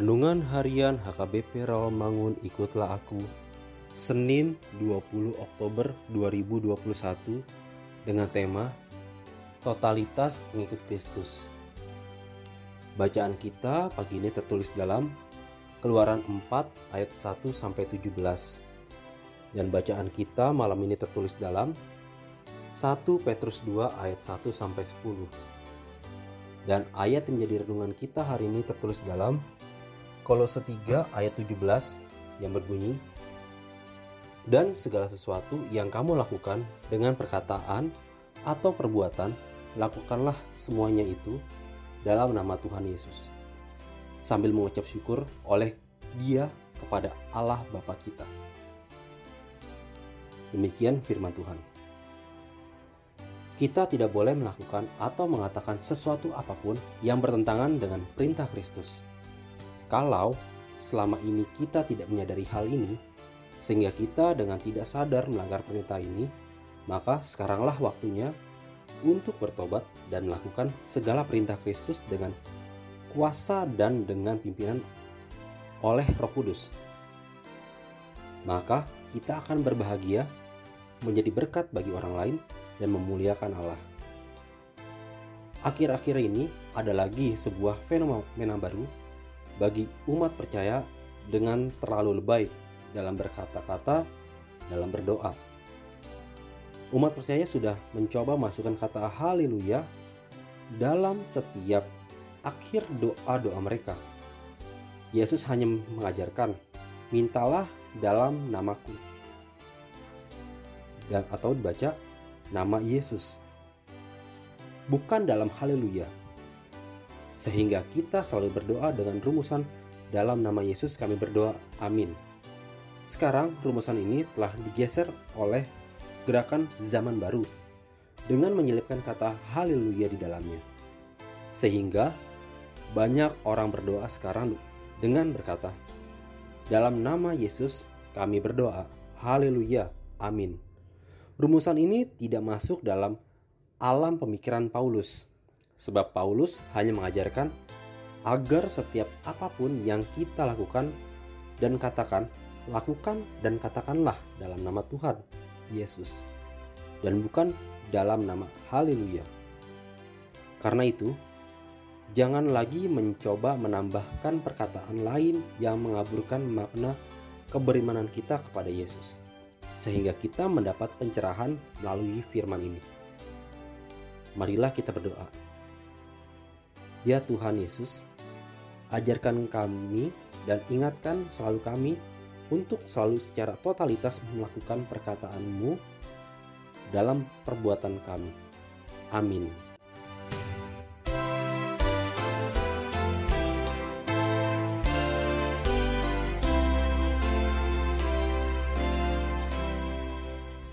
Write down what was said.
Renungan Harian HKBP Rawamangun Ikutlah Aku Senin 20 Oktober 2021 dengan tema Totalitas Pengikut Kristus. Bacaan kita pagi ini tertulis dalam Keluaran 4 ayat 1 sampai 17 dan bacaan kita malam ini tertulis dalam 1 Petrus 2 ayat 1 sampai 10 dan ayat yang menjadi renungan kita hari ini tertulis dalam Kolose 3 ayat 17 yang berbunyi Dan segala sesuatu yang kamu lakukan dengan perkataan atau perbuatan lakukanlah semuanya itu dalam nama Tuhan Yesus sambil mengucap syukur oleh Dia kepada Allah Bapa kita. Demikian firman Tuhan. Kita tidak boleh melakukan atau mengatakan sesuatu apa pun yang bertentangan dengan perintah Kristus kalau selama ini kita tidak menyadari hal ini, sehingga kita dengan tidak sadar melanggar perintah ini, maka sekaranglah waktunya untuk bertobat dan melakukan segala perintah Kristus dengan kuasa dan dengan pimpinan oleh Roh Kudus. Maka kita akan berbahagia, menjadi berkat bagi orang lain, dan memuliakan Allah. Akhir-akhir ini ada lagi sebuah fenomena baru bagi umat percaya dengan terlalu lebay dalam berkata-kata, dalam berdoa. Umat percaya sudah mencoba masukkan kata haleluya dalam setiap akhir doa-doa mereka. Yesus hanya mengajarkan, mintalah dalam namaku. Dan atau dibaca nama Yesus. Bukan dalam haleluya, sehingga kita selalu berdoa dengan rumusan dalam nama Yesus kami berdoa, amin. Sekarang rumusan ini telah digeser oleh gerakan zaman baru dengan menyelipkan kata haleluya di dalamnya. Sehingga banyak orang berdoa sekarang dengan berkata, dalam nama Yesus kami berdoa, haleluya, amin. Rumusan ini tidak masuk dalam alam pemikiran Paulus Sebab Paulus hanya mengajarkan agar setiap apa pun yang kita lakukan dan katakan, lakukan dan katakanlah dalam nama Tuhan Yesus dan bukan dalam nama Haleluya. Karena itu, jangan lagi mencoba menambahkan perkataan lain yang mengaburkan makna keberimanan kita kepada Yesus, sehingga kita mendapat pencerahan melalui firman ini. Marilah kita berdoa. Ya Tuhan Yesus, ajarkan kami dan ingatkan selalu kami untuk selalu secara totalitas melakukan perkataan-Mu dalam perbuatan kami. Amin.